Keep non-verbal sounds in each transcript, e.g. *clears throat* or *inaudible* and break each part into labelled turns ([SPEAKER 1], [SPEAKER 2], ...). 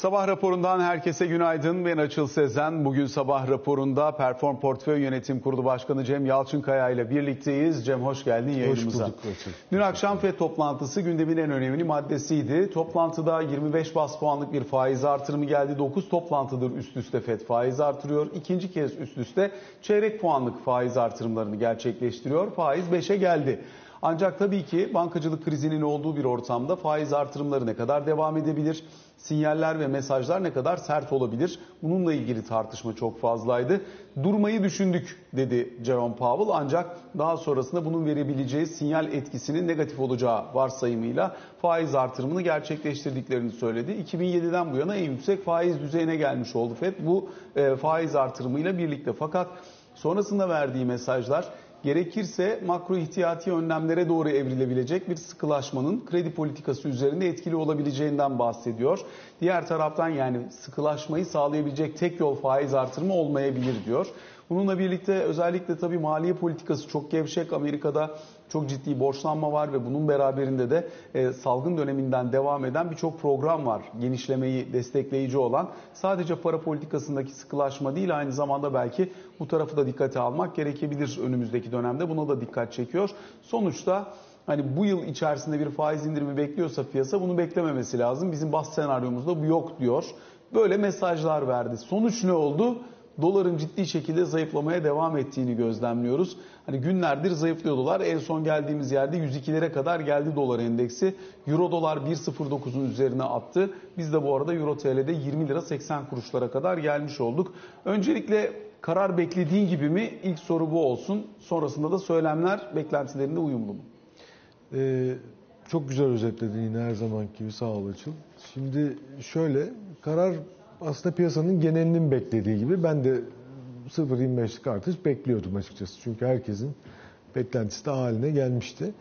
[SPEAKER 1] Sabah raporundan herkese günaydın. Ben Açıl Sezen. Bugün sabah raporunda Perform Portföy Yönetim Kurulu Başkanı Cem Yalçınkaya ile birlikteyiz. Cem hoş geldin yayınımıza.
[SPEAKER 2] bulduk Açıl.
[SPEAKER 1] Dün akşam FED toplantısı gündemin en önemli maddesiydi. Toplantıda 25 bas puanlık bir faiz artırımı geldi. 9 toplantıdır üst üste FED faiz artırıyor. İkinci kez üst üste çeyrek puanlık faiz artırımlarını gerçekleştiriyor. Faiz 5'e geldi. Ancak tabii ki bankacılık krizinin olduğu bir ortamda faiz artırımları ne kadar devam edebilir? Sinyaller ve mesajlar ne kadar sert olabilir? Bununla ilgili tartışma çok fazlaydı. Durmayı düşündük dedi Jerome Powell ancak daha sonrasında bunun verebileceği sinyal etkisinin negatif olacağı varsayımıyla faiz artırımını gerçekleştirdiklerini söyledi. 2007'den bu yana en yüksek faiz düzeyine gelmiş oldu FED bu e, faiz artırımıyla birlikte. Fakat sonrasında verdiği mesajlar gerekirse makro ihtiyati önlemlere doğru evrilebilecek bir sıkılaşmanın kredi politikası üzerinde etkili olabileceğinden bahsediyor. Diğer taraftan yani sıkılaşmayı sağlayabilecek tek yol faiz artırımı olmayabilir diyor. Bununla birlikte özellikle tabii maliye politikası çok gevşek. Amerika'da çok ciddi borçlanma var ve bunun beraberinde de e, salgın döneminden devam eden birçok program var. Genişlemeyi destekleyici olan sadece para politikasındaki sıkılaşma değil aynı zamanda belki bu tarafı da dikkate almak gerekebilir önümüzdeki dönemde. Buna da dikkat çekiyor. Sonuçta hani bu yıl içerisinde bir faiz indirimi bekliyorsa piyasa bunu beklememesi lazım. Bizim bas senaryomuzda bu yok diyor. Böyle mesajlar verdi. Sonuç ne oldu? Doların ciddi şekilde zayıflamaya devam ettiğini gözlemliyoruz. Hani günlerdir zayıflıyor dolar. En son geldiğimiz yerde 102'lere kadar geldi dolar endeksi. Euro dolar 1.09'un üzerine attı. Biz de bu arada Euro TL'de 20 lira 80 kuruşlara kadar gelmiş olduk. Öncelikle karar beklediğin gibi mi? İlk soru bu olsun. Sonrasında da söylemler beklentilerinde uyumlu mu?
[SPEAKER 2] Ee, çok güzel özetledin yine her zaman gibi sağ ol Açıl. Şimdi şöyle karar aslında piyasanın genelinin beklediği gibi ben de 0.25'lik artış bekliyordum açıkçası. Çünkü herkesin beklentisi de haline gelmişti.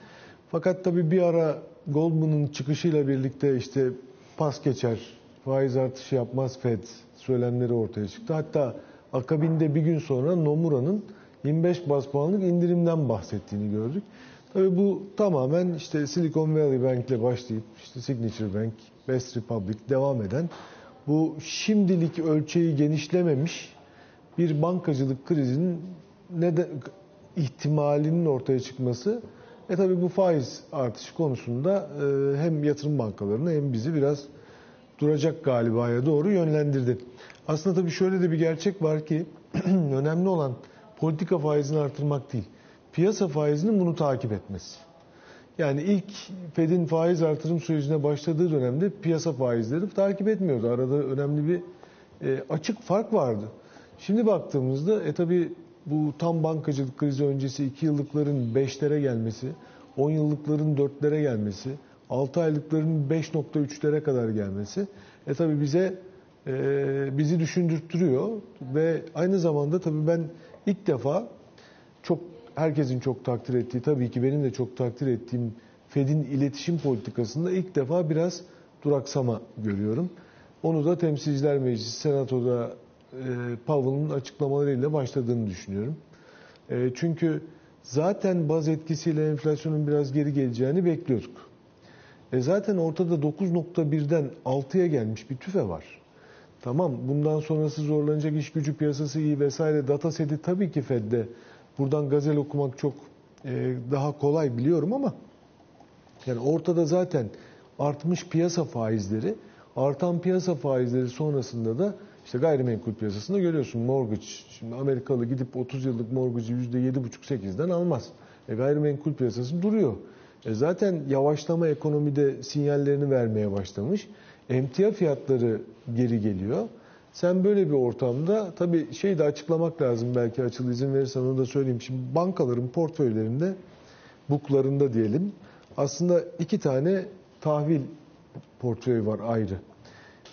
[SPEAKER 2] Fakat tabii bir ara Goldman'ın çıkışıyla birlikte işte pas geçer, faiz artışı yapmaz Fed söylemleri ortaya çıktı. Hatta akabinde bir gün sonra Nomura'nın 25 bas puanlık indirimden bahsettiğini gördük. Tabii bu tamamen işte Silicon Valley Bank ile başlayıp işte Signature Bank, Best Republic devam eden bu şimdilik ölçeği genişlememiş bir bankacılık krizinin neden ihtimalinin ortaya çıkması e tabi bu faiz artışı konusunda e, hem yatırım bankalarını hem bizi biraz duracak galibaya doğru yönlendirdi. Aslında tabii şöyle de bir gerçek var ki *clears throat* önemli olan politika faizini artırmak değil. Piyasa faizinin bunu takip etmesi. Yani ilk Fed'in faiz artırım sürecine başladığı dönemde piyasa faizleri takip etmiyordu. Arada önemli bir e, açık fark vardı. Şimdi baktığımızda e tabi bu tam bankacılık krizi öncesi 2 yıllıkların 5'lere gelmesi, 10 yıllıkların 4'lere gelmesi, 6 aylıkların 5.3'lere kadar gelmesi e tabi bize e, bizi düşündürtüyor ve aynı zamanda tabi ben ilk defa çok herkesin çok takdir ettiği, tabii ki benim de çok takdir ettiğim Fed'in iletişim politikasında ilk defa biraz duraksama görüyorum. Onu da Temsilciler Meclisi, Senato'da e, Powell'ın açıklamalarıyla başladığını düşünüyorum. E, çünkü zaten baz etkisiyle enflasyonun biraz geri geleceğini bekliyorduk. E zaten ortada 9.1'den 6'ya gelmiş bir tüfe var. Tamam bundan sonrası zorlanacak iş gücü piyasası iyi vesaire data seti tabii ki Fed'de Buradan gazel okumak çok e, daha kolay biliyorum ama yani ortada zaten artmış piyasa faizleri, artan piyasa faizleri sonrasında da işte gayrimenkul piyasasında görüyorsun mortgage. Şimdi Amerikalı gidip 30 yıllık mortgage'ı %7,5-8'den almaz. E, gayrimenkul piyasası duruyor. E, zaten yavaşlama ekonomide sinyallerini vermeye başlamış. Emtia fiyatları geri geliyor. Sen böyle bir ortamda tabii şey de açıklamak lazım belki açıl izin verirsen onu da söyleyeyim. Şimdi bankaların portföylerinde buklarında diyelim aslında iki tane tahvil portföyü var ayrı.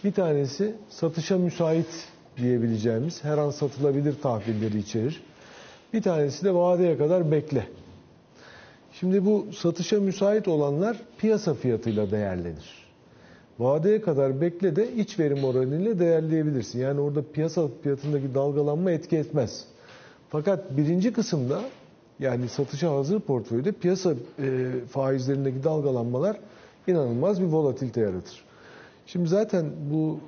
[SPEAKER 2] Bir tanesi satışa müsait diyebileceğimiz her an satılabilir tahvilleri içerir. Bir tanesi de vadeye kadar bekle. Şimdi bu satışa müsait olanlar piyasa fiyatıyla değerlenir. Vadeye kadar bekle de iç verim oranıyla değerleyebilirsin. Yani orada piyasa fiyatındaki dalgalanma etki etmez. Fakat birinci kısımda yani satışa hazır portföyde piyasa e, faizlerindeki dalgalanmalar inanılmaz bir volatilite yaratır. Şimdi zaten bu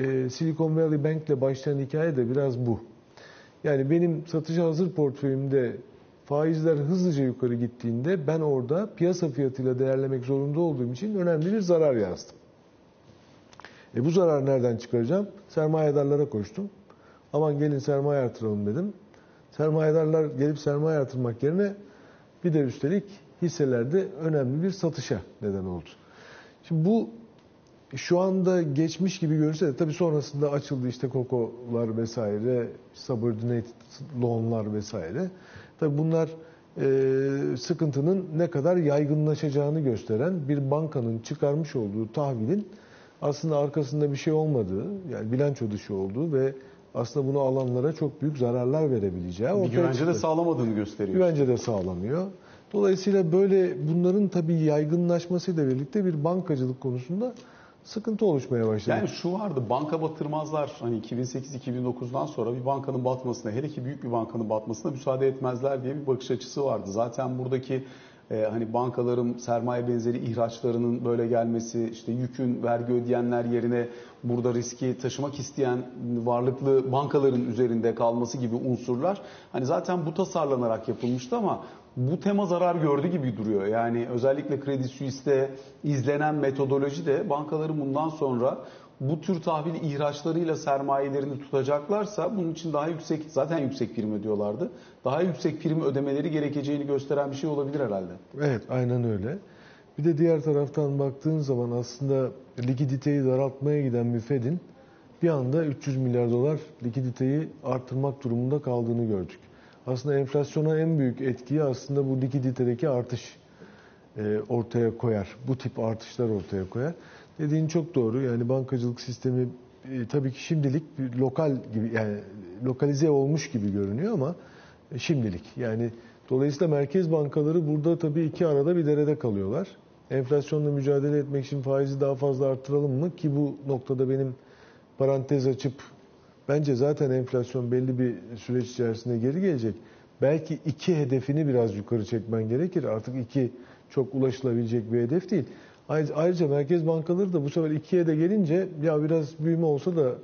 [SPEAKER 2] e, Silicon Valley Bank ile başlayan hikaye de biraz bu. Yani benim satışa hazır portföyümde faizler hızlıca yukarı gittiğinde ben orada piyasa fiyatıyla değerlemek zorunda olduğum için önemli bir zarar yazdım. E bu zararı nereden çıkaracağım? Sermayedarlara koştum. Aman gelin sermaye artıralım dedim. Sermayedarlar gelip sermaye artırmak yerine bir de üstelik hisselerde önemli bir satışa neden oldu. Şimdi bu şu anda geçmiş gibi görünse de tabii sonrasında açıldı işte kokolar vesaire, subordinated loanlar vesaire. Tabii bunlar e, sıkıntının ne kadar yaygınlaşacağını gösteren bir bankanın çıkarmış olduğu tahvilin aslında arkasında bir şey olmadığı, yani bilanço dışı olduğu ve aslında bunu alanlara çok büyük zararlar verebileceği
[SPEAKER 1] Bir güvence de
[SPEAKER 2] çıktı.
[SPEAKER 1] sağlamadığını gösteriyor.
[SPEAKER 2] Güvence de sağlamıyor. Dolayısıyla böyle bunların tabii yaygınlaşmasıyla birlikte bir bankacılık konusunda sıkıntı oluşmaya başladı.
[SPEAKER 1] Yani şu vardı banka batırmazlar hani 2008-2009'dan sonra bir bankanın batmasına hele ki büyük bir bankanın batmasına müsaade etmezler diye bir bakış açısı vardı. Zaten buradaki e, hani bankaların sermaye benzeri ihraçlarının böyle gelmesi işte yükün vergi ödeyenler yerine burada riski taşımak isteyen varlıklı bankaların üzerinde kalması gibi unsurlar hani zaten bu tasarlanarak yapılmıştı ama bu tema zarar gördü gibi duruyor. Yani özellikle Kredi Suisse'de izlenen metodoloji de bankaların bundan sonra bu tür tahvil ihraçlarıyla sermayelerini tutacaklarsa bunun için daha yüksek zaten yüksek prim ödüyorlardı. Daha yüksek prim ödemeleri gerekeceğini gösteren bir şey olabilir herhalde.
[SPEAKER 2] Evet, aynen öyle. Bir de diğer taraftan baktığın zaman aslında likiditeyi daraltmaya giden bir Fed'in bir anda 300 milyar dolar likiditeyi artırmak durumunda kaldığını gördük. Aslında enflasyona en büyük etkiyi aslında bu likiditedeki artış e, ortaya koyar. Bu tip artışlar ortaya koyar. Dediğin çok doğru. Yani bankacılık sistemi e, tabii ki şimdilik bir lokal gibi yani lokalize olmuş gibi görünüyor ama e, şimdilik. Yani dolayısıyla merkez bankaları burada tabii iki arada bir derede kalıyorlar. Enflasyonla mücadele etmek için faizi daha fazla arttıralım mı ki bu noktada benim parantez açıp bence zaten enflasyon belli bir süreç içerisinde geri gelecek. Belki iki hedefini biraz yukarı çekmen gerekir. Artık iki çok ulaşılabilecek bir hedef değil. Ayrıca, merkez bankaları da bu sefer ikiye de gelince ya biraz büyüme olsa da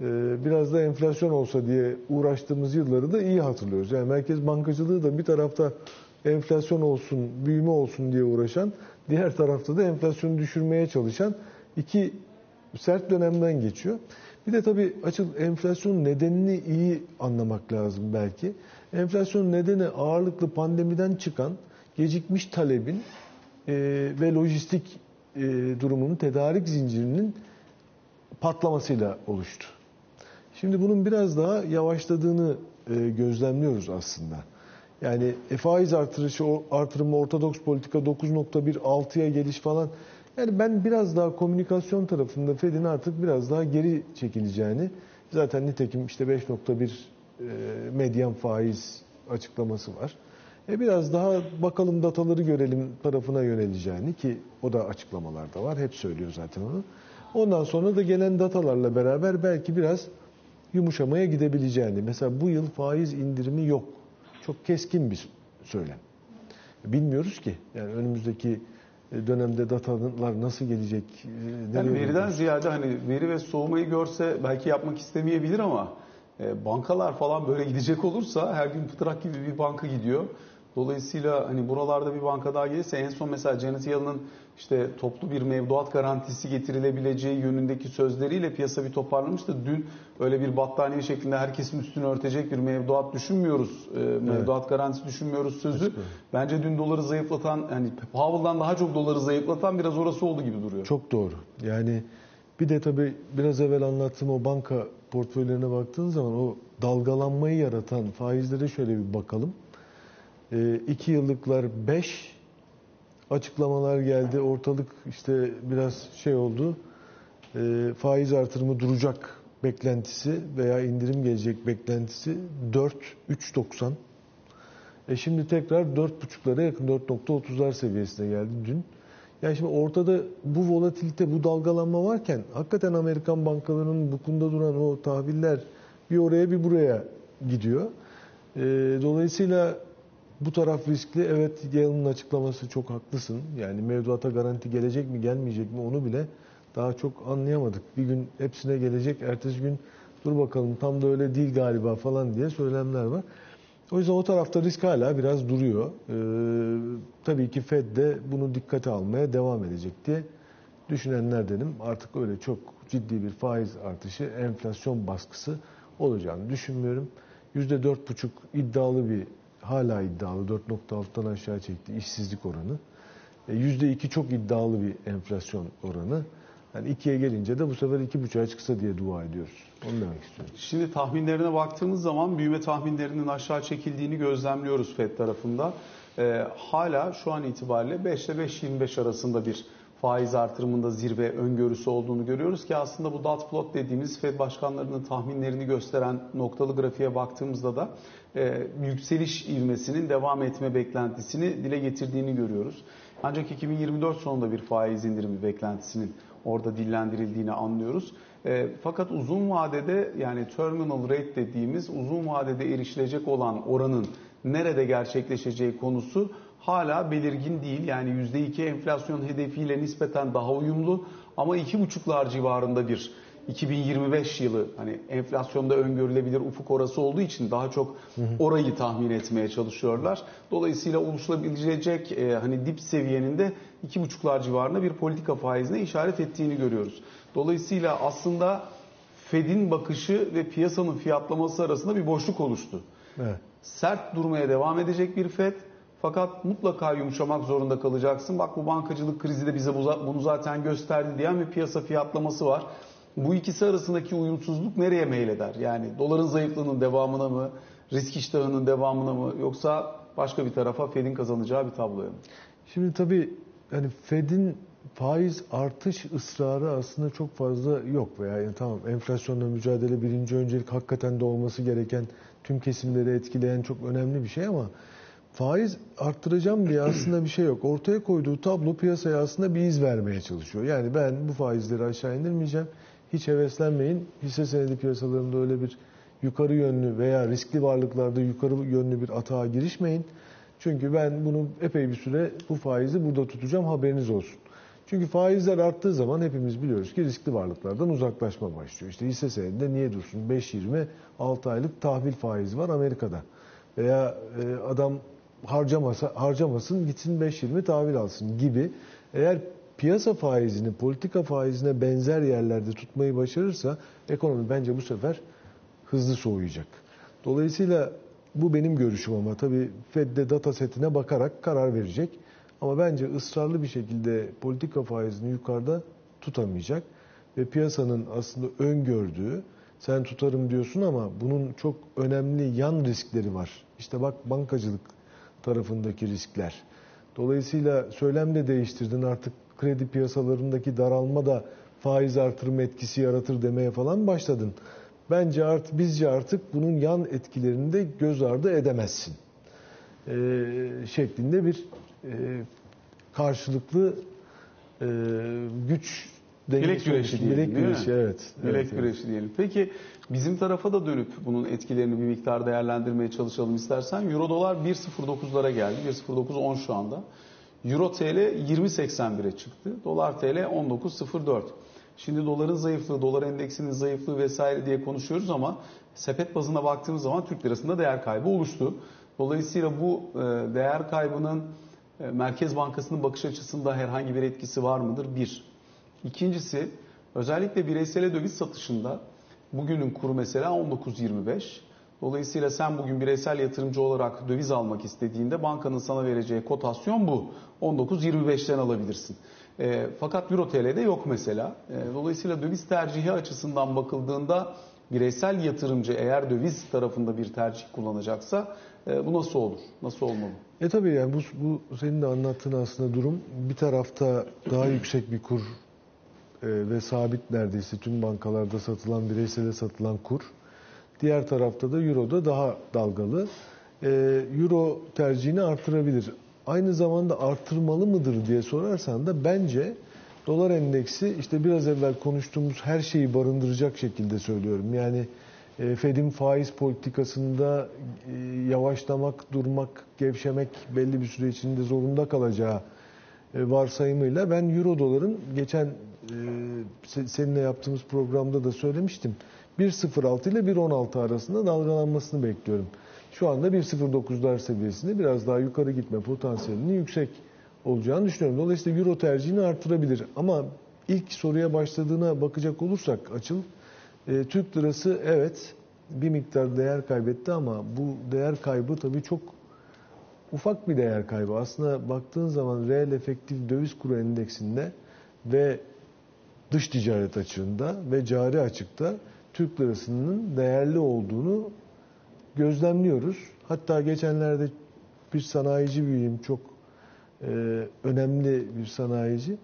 [SPEAKER 2] e, biraz da enflasyon olsa diye uğraştığımız yılları da iyi hatırlıyoruz. Yani merkez bankacılığı da bir tarafta enflasyon olsun, büyüme olsun diye uğraşan, diğer tarafta da enflasyonu düşürmeye çalışan iki sert dönemden geçiyor. Bir de tabii açıl enflasyonun nedenini iyi anlamak lazım belki. Enflasyonun nedeni ağırlıklı pandemiden çıkan gecikmiş talebin e, ve lojistik e, durumunun tedarik zincirinin patlamasıyla oluştu. Şimdi bunun biraz daha yavaşladığını e, gözlemliyoruz aslında. Yani e, faiz artırışı, artırımı, ortodoks politika 9.1-6'ya geliş falan. Yani ben biraz daha komünikasyon tarafında Fed'in artık biraz daha geri çekileceğini, zaten nitekim işte 5.1 e, medyan faiz açıklaması var. E biraz daha bakalım dataları görelim tarafına yöneleceğini ki o da açıklamalarda var. Hep söylüyor zaten onu. Ondan sonra da gelen datalarla beraber belki biraz yumuşamaya gidebileceğini. Mesela bu yıl faiz indirimi yok. Çok keskin bir söylem. Bilmiyoruz ki. Yani önümüzdeki dönemde datalar nasıl gelecek? e,
[SPEAKER 1] Yani veriden
[SPEAKER 2] gidecek?
[SPEAKER 1] ziyade hani veri ve soğumayı görse belki yapmak istemeyebilir ama e, bankalar falan böyle gidecek olursa her gün pıtrak gibi bir banka gidiyor. Dolayısıyla hani buralarda bir banka daha gelirse en son mesela Janet Yellen'ın işte toplu bir mevduat garantisi getirilebileceği yönündeki sözleriyle piyasa bir toparlamıştı. Dün öyle bir battaniye şeklinde herkesin üstünü örtecek bir mevduat düşünmüyoruz. E, mevduat garantisi düşünmüyoruz sözü. Bence dün doları zayıflatan hani Powell'dan daha çok doları zayıflatan biraz orası oldu gibi duruyor.
[SPEAKER 2] Çok doğru. Yani bir de tabii biraz evvel anlattığım o banka portföylerine baktığın zaman o dalgalanmayı yaratan faizlere şöyle bir bakalım. 2 yıllıklar 5 açıklamalar geldi. Ortalık işte biraz şey oldu. E, faiz artırımı duracak beklentisi veya indirim gelecek beklentisi 4 3.90. E şimdi tekrar 4.5'lara yakın 4.30'lar seviyesine geldi dün. Yani şimdi ortada bu volatilite, bu dalgalanma varken hakikaten Amerikan bankalarının bu konuda duran o tahviller bir oraya bir buraya gidiyor. E, dolayısıyla bu taraf riskli. Evet Yalın'ın açıklaması çok haklısın. Yani mevduata garanti gelecek mi gelmeyecek mi onu bile Daha çok anlayamadık. Bir gün hepsine gelecek, ertesi gün dur bakalım tam da öyle değil galiba falan diye söylemler var. O yüzden o tarafta risk hala biraz duruyor. Ee, tabii ki Fed de bunu dikkate almaya devam edecek diye düşünenlerdenim. Artık öyle çok ciddi bir faiz artışı, enflasyon baskısı olacağını düşünmüyorum. %4,5 iddialı bir, hala iddialı 4.6'dan aşağı çekti işsizlik oranı. E, %2 çok iddialı bir enflasyon oranı. Yani ikiye gelince de bu sefer iki buçuğa çıksa diye dua ediyoruz. Onu demek istiyorum.
[SPEAKER 1] Şimdi tahminlerine baktığımız zaman büyüme tahminlerinin aşağı çekildiğini gözlemliyoruz FED tarafında. Ee, hala şu an itibariyle 5 ile 5.25 arasında bir faiz artırımında zirve öngörüsü olduğunu görüyoruz ki aslında bu dot plot dediğimiz Fed başkanlarının tahminlerini gösteren noktalı grafiğe baktığımızda da e, yükseliş ivmesinin devam etme beklentisini dile getirdiğini görüyoruz. Ancak 2024 sonunda bir faiz indirimi beklentisinin orada dillendirildiğini anlıyoruz. E, fakat uzun vadede yani terminal rate dediğimiz uzun vadede erişilecek olan oranın nerede gerçekleşeceği konusu hala belirgin değil. Yani %2 enflasyon hedefiyle nispeten daha uyumlu ama 2,5'lar civarında bir 2025 yılı hani enflasyonda öngörülebilir ufuk orası olduğu için daha çok orayı tahmin etmeye çalışıyorlar. Dolayısıyla oluşabilecek e, hani dip seviyenin de 2,5'lar civarında bir politika faizine işaret ettiğini görüyoruz. Dolayısıyla aslında Fed'in bakışı ve piyasanın fiyatlaması arasında bir boşluk oluştu.
[SPEAKER 2] Evet.
[SPEAKER 1] Sert durmaya devam edecek bir Fed fakat mutlaka yumuşamak zorunda kalacaksın. Bak bu bankacılık krizi de bize bunu zaten gösterdi diyen bir piyasa fiyatlaması var. Bu ikisi arasındaki uyumsuzluk nereye meyleder? Yani doların zayıflığının devamına mı, risk iştahının devamına mı yoksa başka bir tarafa Fed'in kazanacağı bir tabloya mı?
[SPEAKER 2] Şimdi tabii hani Fed'in faiz artış ısrarı aslında çok fazla yok veya yani tamam enflasyonla mücadele birinci öncelik hakikaten de olması gereken tüm kesimleri etkileyen çok önemli bir şey ama faiz arttıracağım diye *clears throat* aslında bir şey yok. Ortaya koyduğu tablo piyasaya aslında bir iz vermeye çalışıyor. Yani ben bu faizleri aşağı indirmeyeceğim. Hiç heveslenmeyin. Hisse senedi piyasalarında öyle bir yukarı yönlü veya riskli varlıklarda yukarı yönlü bir atağa girişmeyin. Çünkü ben bunu epey bir süre bu faizi burada tutacağım haberiniz olsun. Çünkü faizler arttığı zaman hepimiz biliyoruz ki riskli varlıklardan uzaklaşma başlıyor. İşte hisse senedinde niye dursun? 5-20 6 aylık tahvil faizi var Amerika'da. Veya e, adam harcamasa harcamasın gitsin 5-20 tahvil alsın gibi. Eğer piyasa faizini politika faizine benzer yerlerde tutmayı başarırsa ekonomi bence bu sefer hızlı soğuyacak. Dolayısıyla bu benim görüşüm ama tabii Fed'de data setine bakarak karar verecek. Ama bence ısrarlı bir şekilde politika faizini yukarıda tutamayacak. Ve piyasanın aslında öngördüğü, sen tutarım diyorsun ama bunun çok önemli yan riskleri var. İşte bak bankacılık tarafındaki riskler. Dolayısıyla söylem de değiştirdin artık kredi piyasalarındaki daralma da faiz artırma etkisi yaratır demeye falan başladın. Bence artık bizce artık bunun yan etkilerini de göz ardı edemezsin. Ee, şeklinde bir e, karşılıklı e, güç
[SPEAKER 1] Bilek
[SPEAKER 2] dengesi
[SPEAKER 1] güreşi
[SPEAKER 2] oluştu.
[SPEAKER 1] diyelim,
[SPEAKER 2] Bilek güreşi evet.
[SPEAKER 1] Bilek
[SPEAKER 2] evet, evet.
[SPEAKER 1] güreşi diyelim. Peki bizim tarafa da dönüp bunun etkilerini bir miktar değerlendirmeye çalışalım istersen. Euro dolar 1.09'lara geldi. 1.09.10 şu anda. Euro TL 20.81'e çıktı. Dolar TL 19.04. Şimdi doların zayıflığı, dolar endeksinin zayıflığı vesaire diye konuşuyoruz ama sepet bazına baktığımız zaman Türk lirasında değer kaybı oluştu. Dolayısıyla bu e, değer kaybının e, Merkez Bankası'nın bakış açısında herhangi bir etkisi var mıdır? Bir. İkincisi özellikle bireysel döviz satışında bugünün kuru mesela 19.25. Dolayısıyla sen bugün bireysel yatırımcı olarak döviz almak istediğinde bankanın sana vereceği kotasyon bu. 19.25'ten alabilirsin. E, fakat Euro TL'de yok mesela. E, dolayısıyla döviz tercihi açısından bakıldığında bireysel yatırımcı eğer döviz tarafında bir tercih kullanacaksa e, bu nasıl olur? Nasıl olmalı?
[SPEAKER 2] E tabii yani bu, bu senin de anlattığın aslında durum bir tarafta daha yüksek bir kur e, ve sabit neredeyse tüm bankalarda satılan bireysele satılan kur. Diğer tarafta da Euro'da daha dalgalı. E, Euro tercihini artırabilir. Aynı zamanda artırmalı mıdır diye sorarsan da bence dolar endeksi işte biraz evvel konuştuğumuz her şeyi barındıracak şekilde söylüyorum. Yani e, Fed'in faiz politikasında e, yavaşlamak, durmak, gevşemek belli bir süre içinde zorunda kalacağı e, varsayımıyla ben euro doların geçen se- seninle yaptığımız programda da söylemiştim. 1.06 ile 1.16 arasında dalgalanmasını bekliyorum. Şu anda 1.09'lar seviyesinde biraz daha yukarı gitme potansiyelinin yüksek olacağını düşünüyorum. Dolayısıyla euro tercihini artırabilir. Ama ilk soruya başladığına bakacak olursak açıl, e, Türk lirası evet bir miktar değer kaybetti ama bu değer kaybı tabii çok ufak bir değer kaybı. Aslında baktığın zaman reel efektif döviz kuru endeksinde ve dış ticaret açığında ve cari açıkta Türk lirasının değerli olduğunu gözlemliyoruz. Hatta geçenlerde bir sanayici büyüğüm çok e, önemli bir sanayici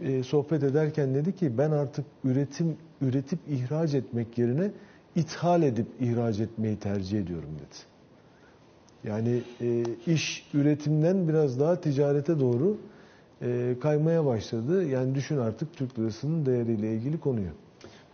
[SPEAKER 2] e, sohbet ederken dedi ki ben artık üretim üretip ihraç etmek yerine ithal edip ihraç etmeyi tercih ediyorum dedi. Yani e, iş üretimden biraz daha ticarete doğru e, kaymaya başladı. Yani düşün artık Türk lirasının değeriyle ilgili konuyu.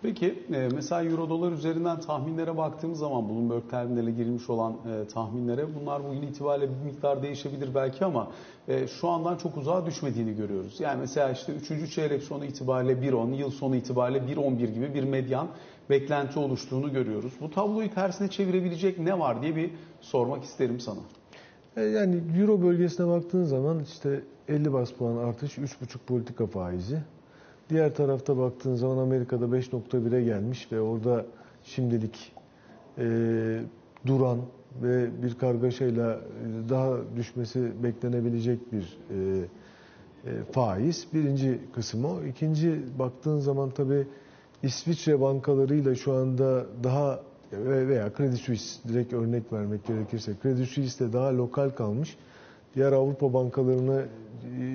[SPEAKER 1] Peki e, mesela euro dolar üzerinden tahminlere baktığımız zaman Bloomberg terminale girmiş olan e, tahminlere bunlar bugün itibariyle bir miktar değişebilir belki ama e, şu andan çok uzağa düşmediğini görüyoruz. Yani mesela işte 3. çeyrek sonu itibariyle 1.10, yıl sonu itibariyle 1.11 gibi bir medyan beklenti oluştuğunu görüyoruz. Bu tabloyu tersine çevirebilecek ne var diye bir sormak isterim sana.
[SPEAKER 2] Yani Euro bölgesine baktığın zaman işte 50 bas puan artış, 3,5 politika faizi. Diğer tarafta baktığın zaman Amerika'da 5.1'e gelmiş ve orada şimdilik e, duran ve bir kargaşayla e, daha düşmesi beklenebilecek bir e, e, faiz. Birinci kısım o. İkinci baktığın zaman tabii İsviçre bankalarıyla şu anda daha ve- veya Credit Suisse direkt örnek vermek gerekirse Credit Suisse de daha lokal kalmış. Diğer Avrupa bankalarına e,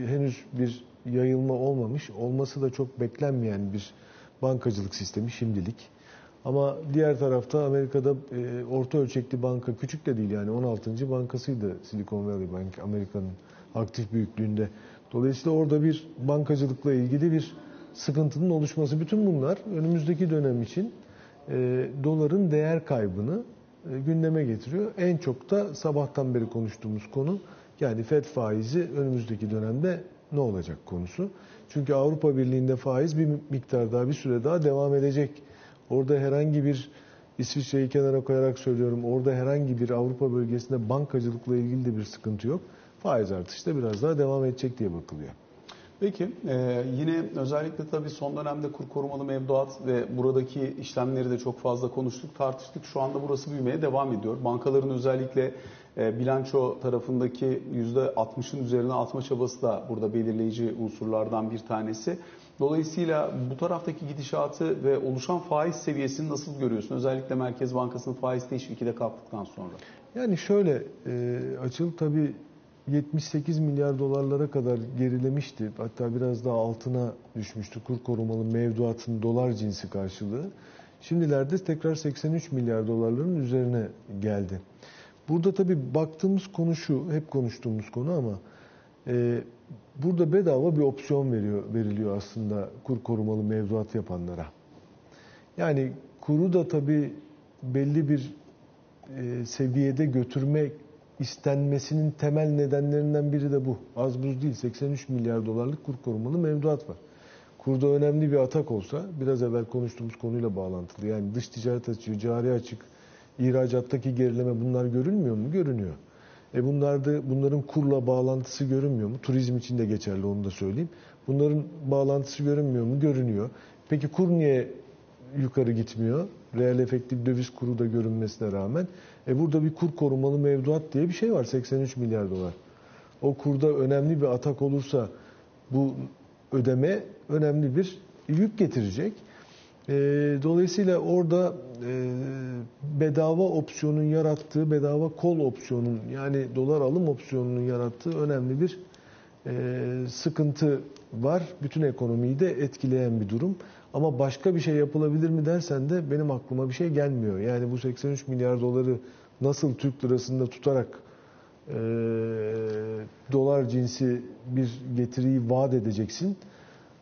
[SPEAKER 2] henüz bir yayılma olmamış. Olması da çok beklenmeyen bir bankacılık sistemi şimdilik. Ama diğer tarafta Amerika'da e, orta ölçekli banka, küçük de değil yani 16. bankasıydı Silicon Valley Bank Amerika'nın aktif büyüklüğünde. Dolayısıyla orada bir bankacılıkla ilgili bir sıkıntının oluşması. Bütün bunlar önümüzdeki dönem için e, doların değer kaybını e, gündeme getiriyor. En çok da sabahtan beri konuştuğumuz konu yani FED faizi önümüzdeki dönemde ne olacak konusu. Çünkü Avrupa Birliği'nde faiz bir miktar daha bir süre daha devam edecek. Orada herhangi bir İsviçre'yi kenara koyarak söylüyorum. Orada herhangi bir Avrupa bölgesinde bankacılıkla ilgili de bir sıkıntı yok. Faiz artışı da biraz daha devam edecek diye bakılıyor.
[SPEAKER 1] Peki e, yine özellikle tabii son dönemde kur korumalı mevduat ve buradaki işlemleri de çok fazla konuştuk, tartıştık. Şu anda burası büyümeye devam ediyor. Bankaların özellikle bilanço tarafındaki %60'ın üzerine atma çabası da burada belirleyici unsurlardan bir tanesi. Dolayısıyla bu taraftaki gidişatı ve oluşan faiz seviyesini nasıl görüyorsun? Özellikle Merkez Bankası'nın faiz teşviki de kalktıktan sonra.
[SPEAKER 2] Yani şöyle e, açıl tabii 78 milyar dolarlara kadar gerilemişti. Hatta biraz daha altına düşmüştü kur korumalı mevduatın dolar cinsi karşılığı. Şimdilerde tekrar 83 milyar dolarların üzerine geldi. Burada tabii baktığımız konu şu, hep konuştuğumuz konu ama e, burada bedava bir opsiyon veriyor, veriliyor aslında kur korumalı mevduat yapanlara. Yani kuru da tabii belli bir e, seviyede götürmek istenmesinin temel nedenlerinden biri de bu. Az buz değil 83 milyar dolarlık kur korumalı mevduat var. Kurda önemli bir atak olsa biraz evvel konuştuğumuz konuyla bağlantılı. Yani dış ticaret açığı, cari açık, ihracattaki gerileme bunlar görülmüyor mu? Görünüyor. E bunlarda bunların kurla bağlantısı görünmüyor mu? Turizm için de geçerli onu da söyleyeyim. Bunların bağlantısı görünmüyor mu? Görünüyor. Peki kur niye yukarı gitmiyor? Reel efektif döviz kuru da görünmesine rağmen. E burada bir kur korumalı mevduat diye bir şey var 83 milyar dolar. O kurda önemli bir atak olursa bu ödeme önemli bir yük getirecek. E, dolayısıyla orada e, bedava opsiyonun yarattığı, bedava kol opsiyonun yani dolar alım opsiyonunun yarattığı önemli bir e, sıkıntı var. Bütün ekonomiyi de etkileyen bir durum. Ama başka bir şey yapılabilir mi dersen de benim aklıma bir şey gelmiyor. Yani bu 83 milyar doları nasıl Türk lirasında tutarak e, dolar cinsi bir getiriyi vaat edeceksin?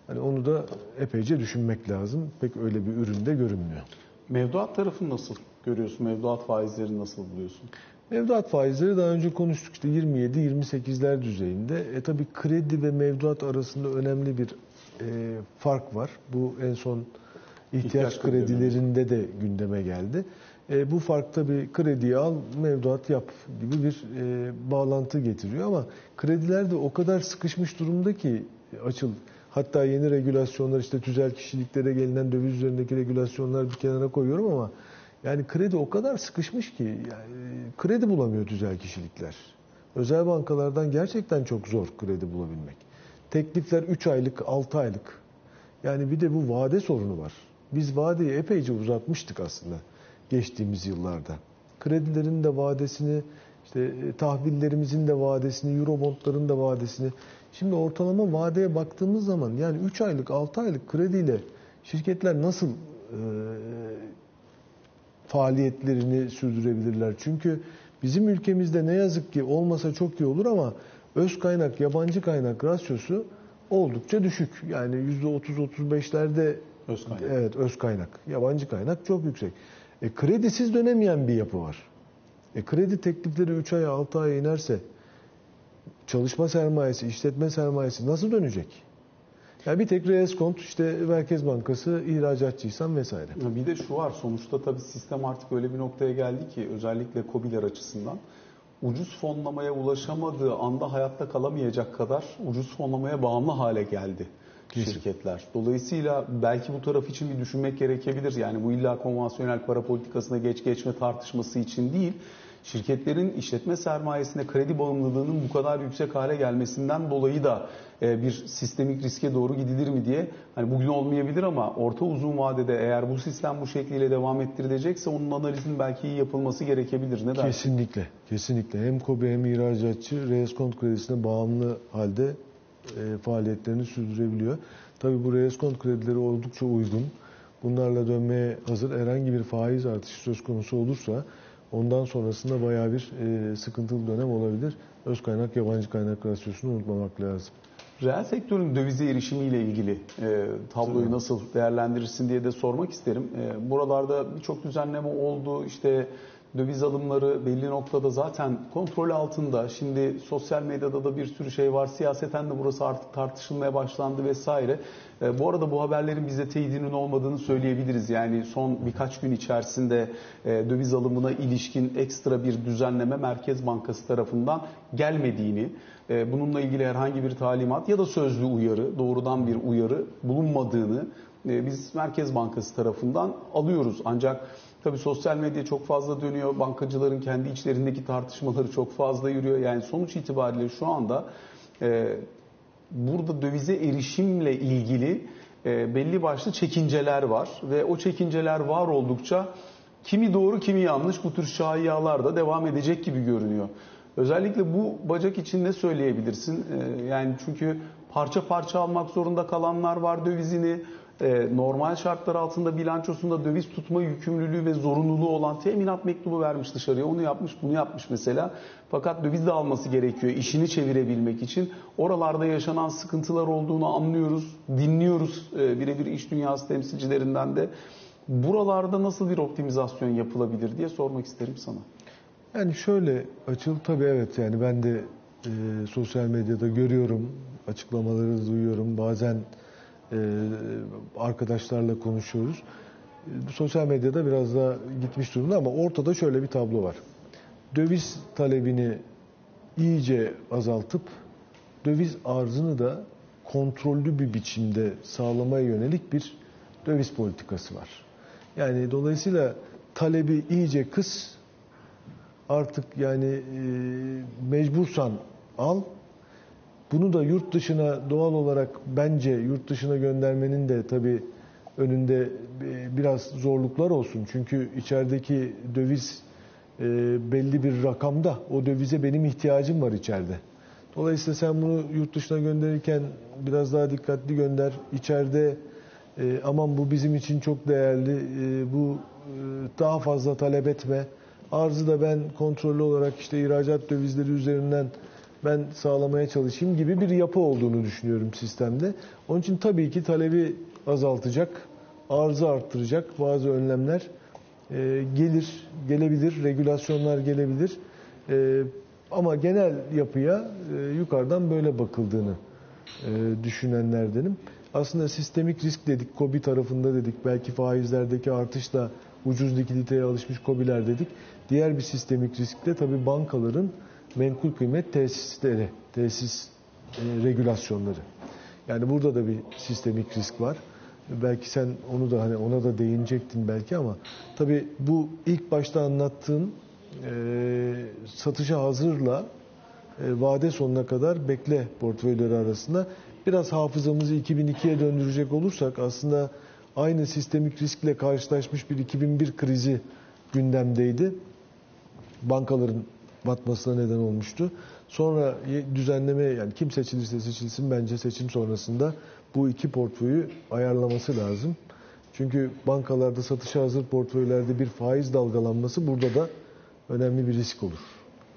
[SPEAKER 2] Hani onu da epeyce düşünmek lazım. Pek öyle bir üründe görünmüyor.
[SPEAKER 1] Mevduat tarafını nasıl görüyorsun? Mevduat faizlerini nasıl buluyorsun?
[SPEAKER 2] Mevduat faizleri daha önce konuştuk işte 27-28'ler düzeyinde. E tabi kredi ve mevduat arasında önemli bir fark var. Bu en son ihtiyaç,
[SPEAKER 1] İhtiyaç
[SPEAKER 2] kredilerinde de gündeme geldi. E, bu fark tabii krediyi al, mevduat yap gibi bir e, bağlantı getiriyor ama krediler de o kadar sıkışmış durumda ki açıl. Hatta yeni regülasyonlar işte tüzel kişiliklere gelinen döviz üzerindeki regülasyonlar bir kenara koyuyorum ama yani kredi o kadar sıkışmış ki yani kredi bulamıyor tüzel kişilikler. Özel bankalardan gerçekten çok zor kredi bulabilmek. Teklifler 3 aylık, 6 aylık. Yani bir de bu vade sorunu var. Biz vadeyi epeyce uzatmıştık aslında geçtiğimiz yıllarda. Kredilerin de vadesini, işte e, tahvillerimizin de vadesini, eurobondların da vadesini. Şimdi ortalama vadeye baktığımız zaman yani 3 aylık, 6 aylık krediyle şirketler nasıl e, faaliyetlerini sürdürebilirler? Çünkü bizim ülkemizde ne yazık ki olmasa çok iyi olur ama öz kaynak, yabancı kaynak rasyosu oldukça düşük. Yani %30-35'lerde
[SPEAKER 1] Öz kaynak.
[SPEAKER 2] Evet, öz kaynak. Yabancı kaynak çok yüksek. E, kredisiz dönemeyen bir yapı var. E, kredi teklifleri 3 aya 6 aya inerse çalışma sermayesi, işletme sermayesi nasıl dönecek? Yani bir tek reskont işte Merkez Bankası ihracatçıysan vesaire.
[SPEAKER 1] Bir de şu var sonuçta tabii sistem artık öyle bir noktaya geldi ki özellikle COBİ'ler açısından ucuz fonlamaya ulaşamadığı anda hayatta kalamayacak kadar ucuz fonlamaya bağımlı hale geldi
[SPEAKER 2] Kesin.
[SPEAKER 1] şirketler. Dolayısıyla belki bu taraf için bir düşünmek gerekebilir. Yani bu illa konvansiyonel para politikasına geç geçme tartışması için değil. Şirketlerin işletme sermayesine kredi bağımlılığının bu kadar yüksek hale gelmesinden dolayı da e, bir sistemik riske doğru gidilir mi diye hani bugün olmayabilir ama orta uzun vadede eğer bu sistem bu şekliyle devam ettirilecekse onun analizinin belki iyi yapılması gerekebilir. Ne dersin?
[SPEAKER 2] Kesinlikle, kesinlikle. Hem KOBİ hem ihracatçı reskont kredisine bağımlı halde e, faaliyetlerini sürdürebiliyor. Tabii bu reskont kredileri oldukça uygun. Bunlarla dönmeye hazır herhangi bir faiz artışı söz konusu olursa ondan sonrasında bayağı bir e, sıkıntılı dönem olabilir. Öz kaynak yabancı kaynak rasyosunu unutmamak lazım.
[SPEAKER 1] Reel sektörün dövize erişimiyle ilgili e, tabloyu
[SPEAKER 2] Tabii.
[SPEAKER 1] nasıl değerlendirirsin diye de sormak isterim. E, buralarda birçok düzenleme oldu. İşte döviz alımları belli noktada zaten kontrol altında. Şimdi sosyal medyada da bir sürü şey var. Siyaseten de burası artık tartışılmaya başlandı vesaire. E, bu arada bu haberlerin bize teyidinin olmadığını söyleyebiliriz. Yani son birkaç gün içerisinde e, döviz alımına ilişkin ekstra bir düzenleme Merkez Bankası tarafından gelmediğini, e, bununla ilgili herhangi bir talimat ya da sözlü uyarı, doğrudan bir uyarı bulunmadığını e, biz Merkez Bankası tarafından alıyoruz. Ancak tabii sosyal medya çok fazla dönüyor, bankacıların kendi içlerindeki tartışmaları çok fazla yürüyor. Yani sonuç itibariyle şu anda e, burada dövize erişimle ilgili e, belli başlı çekinceler var ve o çekinceler var oldukça kimi doğru kimi yanlış bu tür şayialar da devam edecek gibi görünüyor. Özellikle bu bacak için ne söyleyebilirsin? Ee, yani çünkü parça parça almak zorunda kalanlar var dövizini. Ee, normal şartlar altında bilançosunda döviz tutma yükümlülüğü ve zorunluluğu olan teminat mektubu vermiş dışarıya. Onu yapmış, bunu yapmış mesela. Fakat döviz de alması gerekiyor işini çevirebilmek için. Oralarda yaşanan sıkıntılar olduğunu anlıyoruz, dinliyoruz e, birebir iş dünyası temsilcilerinden de. Buralarda nasıl bir optimizasyon yapılabilir diye sormak isterim sana.
[SPEAKER 2] Yani şöyle açıl tabii evet yani ben de e, sosyal medyada görüyorum, açıklamaları duyuyorum. Bazen e, arkadaşlarla konuşuyoruz. Sosyal medyada biraz daha gitmiş durumda ama ortada şöyle bir tablo var. Döviz talebini iyice azaltıp döviz arzını da kontrollü bir biçimde sağlamaya yönelik bir döviz politikası var. Yani dolayısıyla talebi iyice kıs, artık yani e, mecbursan al. Bunu da yurt dışına doğal olarak bence yurt dışına göndermenin de tabii önünde e, biraz zorluklar olsun. Çünkü içerideki döviz e, belli bir rakamda. O dövize benim ihtiyacım var içeride. Dolayısıyla sen bunu yurt dışına gönderirken biraz daha dikkatli gönder. İçeride e, aman bu bizim için çok değerli, bu daha fazla talep etme. Arzı da ben kontrollü olarak işte ihracat dövizleri üzerinden ben sağlamaya çalışayım gibi bir yapı olduğunu düşünüyorum sistemde. Onun için tabii ki talebi azaltacak, arzı arttıracak bazı önlemler e, gelir, gelebilir, regülasyonlar gelebilir. E, ama genel yapıya e, yukarıdan böyle bakıldığını e, düşünenlerdenim. aslında sistemik risk dedik, KOBİ tarafında dedik. Belki faizlerdeki artışla ucuz likiditeye alışmış KOBİ'ler dedik. Diğer bir sistemik risk de tabii bankaların menkul kıymet tesisleri, tesis e, regülasyonları. Yani burada da bir sistemik risk var. Belki sen onu da hani ona da değinecektin belki ama tabii bu ilk başta anlattığın e, satışa hazırla e, vade sonuna kadar bekle portföyleri arasında biraz hafızamızı 2002'ye döndürecek olursak aslında aynı sistemik riskle karşılaşmış bir 2001 krizi gündemdeydi. Bankaların batmasına neden olmuştu. Sonra düzenleme yani kim seçilirse seçilsin bence seçim sonrasında bu iki portföyü ayarlaması lazım. Çünkü bankalarda satışa hazır portföylerde bir faiz dalgalanması burada da önemli bir risk olur.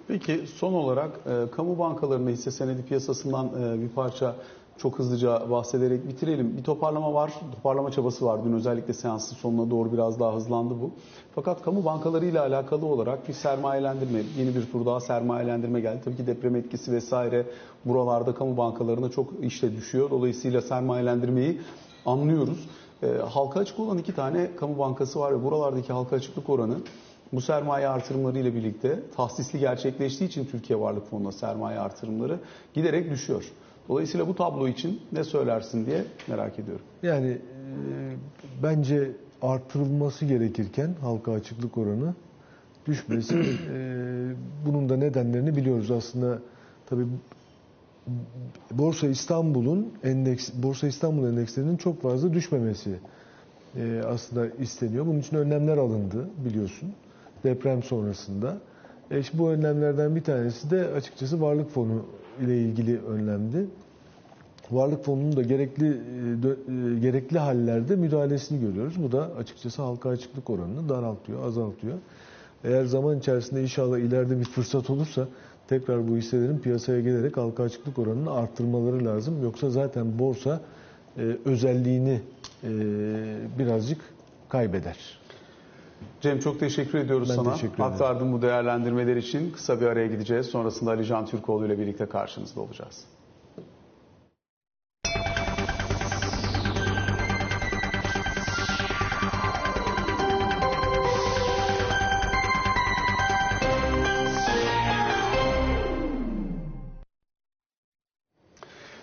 [SPEAKER 1] Peki son olarak e, kamu bankalarında hisse senedi piyasasından e, bir parça çok hızlıca bahsederek bitirelim. Bir toparlama var, toparlama çabası var. Dün özellikle seansın sonuna doğru biraz daha hızlandı bu. Fakat kamu bankaları ile alakalı olarak bir sermayelendirme, yeni bir tur daha sermayelendirme geldi. Tabii ki deprem etkisi vesaire buralarda kamu bankalarına çok işte düşüyor. Dolayısıyla sermayelendirmeyi anlıyoruz. E, halka açık olan iki tane kamu bankası var ve buralardaki halka açıklık oranı bu sermaye artırımları ile birlikte tahsisli gerçekleştiği için Türkiye Varlık Fonu'na sermaye artırımları giderek düşüyor. Dolayısıyla bu tablo için ne söylersin diye merak ediyorum.
[SPEAKER 2] Yani e, bence artırılması gerekirken halka açıklık oranı düşmesi *clears throat* e, bunun da nedenlerini biliyoruz aslında tabii Borsa İstanbul'un endeks Borsa İstanbul endekslerinin çok fazla düşmemesi e, aslında isteniyor. Bunun için önlemler alındı biliyorsun deprem sonrasında. E işte bu önlemlerden bir tanesi de açıkçası Varlık Fonu ile ilgili önlemdi. Varlık Fonu'nun da gerekli e, gerekli hallerde müdahalesini görüyoruz. Bu da açıkçası halka açıklık oranını daraltıyor, azaltıyor. Eğer zaman içerisinde inşallah ileride bir fırsat olursa tekrar bu hisselerin piyasaya gelerek halka açıklık oranını arttırmaları lazım. Yoksa zaten borsa e, özelliğini e, birazcık kaybeder.
[SPEAKER 1] Cem çok teşekkür ediyoruz
[SPEAKER 2] ben
[SPEAKER 1] sana.
[SPEAKER 2] Teşekkür ederim.
[SPEAKER 1] Aktardığın bu değerlendirmeler için kısa bir araya gideceğiz. Sonrasında Ali Can Türkoğlu ile birlikte karşınızda olacağız.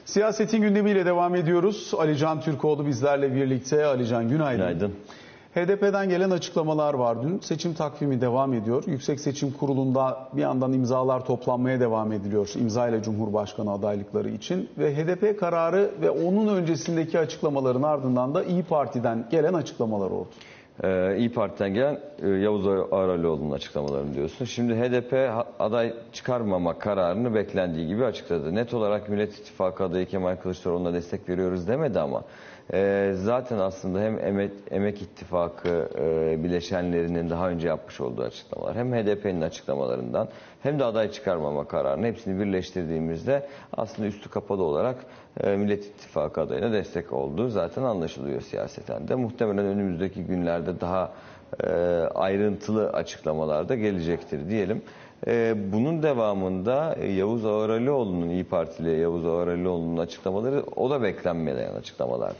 [SPEAKER 1] Siyasetin gündemiyle devam ediyoruz. Ali Can Türkoğlu bizlerle birlikte. Ali Can günaydın.
[SPEAKER 3] Günaydın.
[SPEAKER 1] HDP'den gelen açıklamalar var dün. Seçim takvimi devam ediyor. Yüksek Seçim Kurulu'nda bir yandan imzalar toplanmaya devam ediliyor. İmza ile Cumhurbaşkanı adaylıkları için. Ve HDP kararı ve onun öncesindeki açıklamaların ardından da İyi Parti'den gelen açıklamalar oldu.
[SPEAKER 3] Ee, İyi Parti'den gelen e, Yavuz Ağralioğlu'nun açıklamalarını diyorsun. Şimdi HDP aday çıkarmama kararını beklendiği gibi açıkladı. Net olarak Millet İttifakı adayı Kemal Kılıçdaroğlu'na destek veriyoruz demedi ama e, zaten aslında hem Emek, Emek İttifakı e, bileşenlerinin daha önce yapmış olduğu açıklamalar hem HDP'nin açıklamalarından hem de aday çıkarmama kararını hepsini birleştirdiğimizde aslında üstü kapalı olarak e, Millet İttifakı adayına destek olduğu zaten anlaşılıyor siyaseten de. Muhtemelen önümüzdeki günlerde daha e, ayrıntılı açıklamalar da gelecektir diyelim. E, bunun devamında Yavuz Ağaralioğlu'nun İyi Partili Yavuz Ağaralioğlu'nun açıklamaları o da beklenmeyen açıklamalar.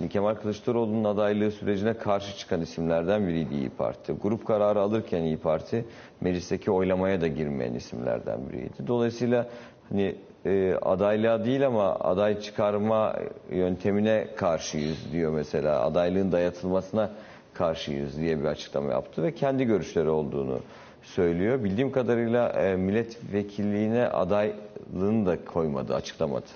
[SPEAKER 3] Yani Kemal Kılıçdaroğlu'nun adaylığı sürecine karşı çıkan isimlerden biriydi İyi Parti. Grup kararı alırken İyi Parti meclisteki oylamaya da girmeyen isimlerden biriydi. Dolayısıyla hani e, adaylığa değil ama aday çıkarma yöntemine karşıyız diyor mesela. Adaylığın dayatılmasına karşıyız diye bir açıklama yaptı ve kendi görüşleri olduğunu söylüyor. Bildiğim kadarıyla e, milletvekilliğine adaylığını da koymadı, açıklamadı.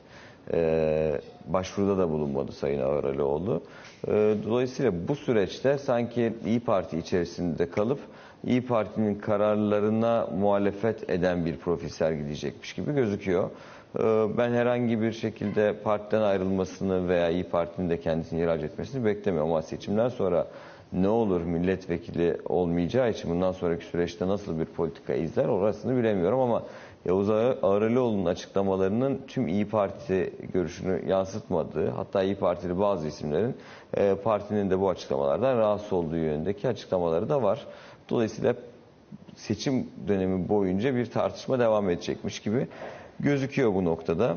[SPEAKER 3] E, başvuruda da bulunmadı Sayın Ağralioğlu. E, dolayısıyla bu süreçte sanki İyi Parti içerisinde kalıp İyi Parti'nin kararlarına muhalefet eden bir profil sergileyecekmiş gibi gözüküyor. E, ben herhangi bir şekilde partiden ayrılmasını veya İyi Parti'nin de kendisini ihraç etmesini beklemiyorum ama seçimden sonra ne olur milletvekili olmayacağı için bundan sonraki süreçte nasıl bir politika izler orasını bilemiyorum ama Yavuz Ağralioğlu'nun açıklamalarının tüm İyi Parti görüşünü yansıtmadığı hatta İyi Partili bazı isimlerin e, partinin de bu açıklamalardan rahatsız olduğu yönündeki açıklamaları da var. Dolayısıyla seçim dönemi boyunca bir tartışma devam edecekmiş gibi gözüküyor bu noktada.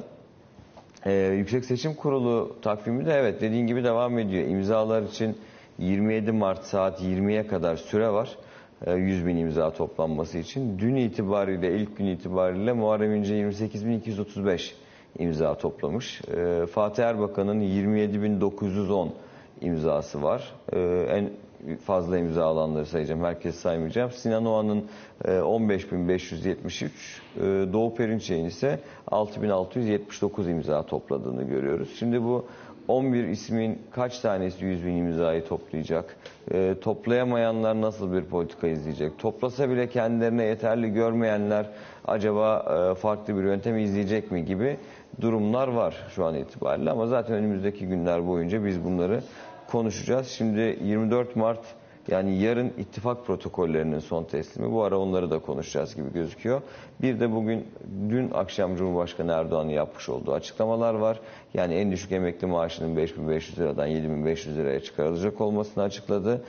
[SPEAKER 3] Ee, Yüksek Seçim Kurulu takvimi de evet dediğin gibi devam ediyor. İmzalar için 27 Mart saat 20'ye kadar süre var. Ee, 100 bin imza toplanması için. Dün itibariyle, ilk gün itibariyle Muharrem İnce 28.235 imza toplamış. Ee, Fatih Erbakan'ın 27.910 imzası var. Ee, en fazla imza alanları sayacağım. Herkes saymayacağım. Sinan Oğan'ın e, 15.573, e, Doğu Perinçek'in ise 6.679 imza topladığını görüyoruz. Şimdi bu 11 ismin kaç tanesi 100 bin imzayı toplayacak? E, toplayamayanlar nasıl bir politika izleyecek? Toplasa bile kendilerine yeterli görmeyenler acaba e, farklı bir yöntem izleyecek mi gibi durumlar var şu an itibariyle. Ama zaten önümüzdeki günler boyunca biz bunları konuşacağız. Şimdi 24 Mart yani yarın ittifak protokollerinin son teslimi. Bu ara onları da konuşacağız gibi gözüküyor. Bir de bugün dün akşam Cumhurbaşkanı Erdoğan'ın yapmış olduğu açıklamalar var. Yani en düşük emekli maaşının 5500 liradan 7500 liraya çıkarılacak olmasını açıkladı.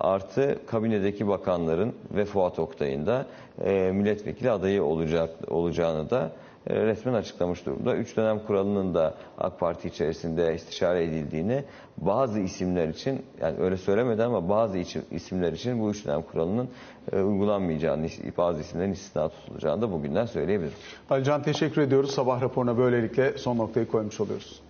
[SPEAKER 3] Artı kabinedeki bakanların ve Fuat Oktay'ın da e, milletvekili adayı olacak olacağını da resmen açıklamış durumda. Üç dönem kuralının da AK Parti içerisinde istişare edildiğini bazı isimler için yani öyle söylemedi ama bazı isimler için bu üç dönem kuralının e, uygulanmayacağını, bazı isimlerin istisna tutulacağını da bugünden söyleyebilirim.
[SPEAKER 1] Alican teşekkür ediyoruz. Sabah raporuna böylelikle son noktayı koymuş oluyoruz.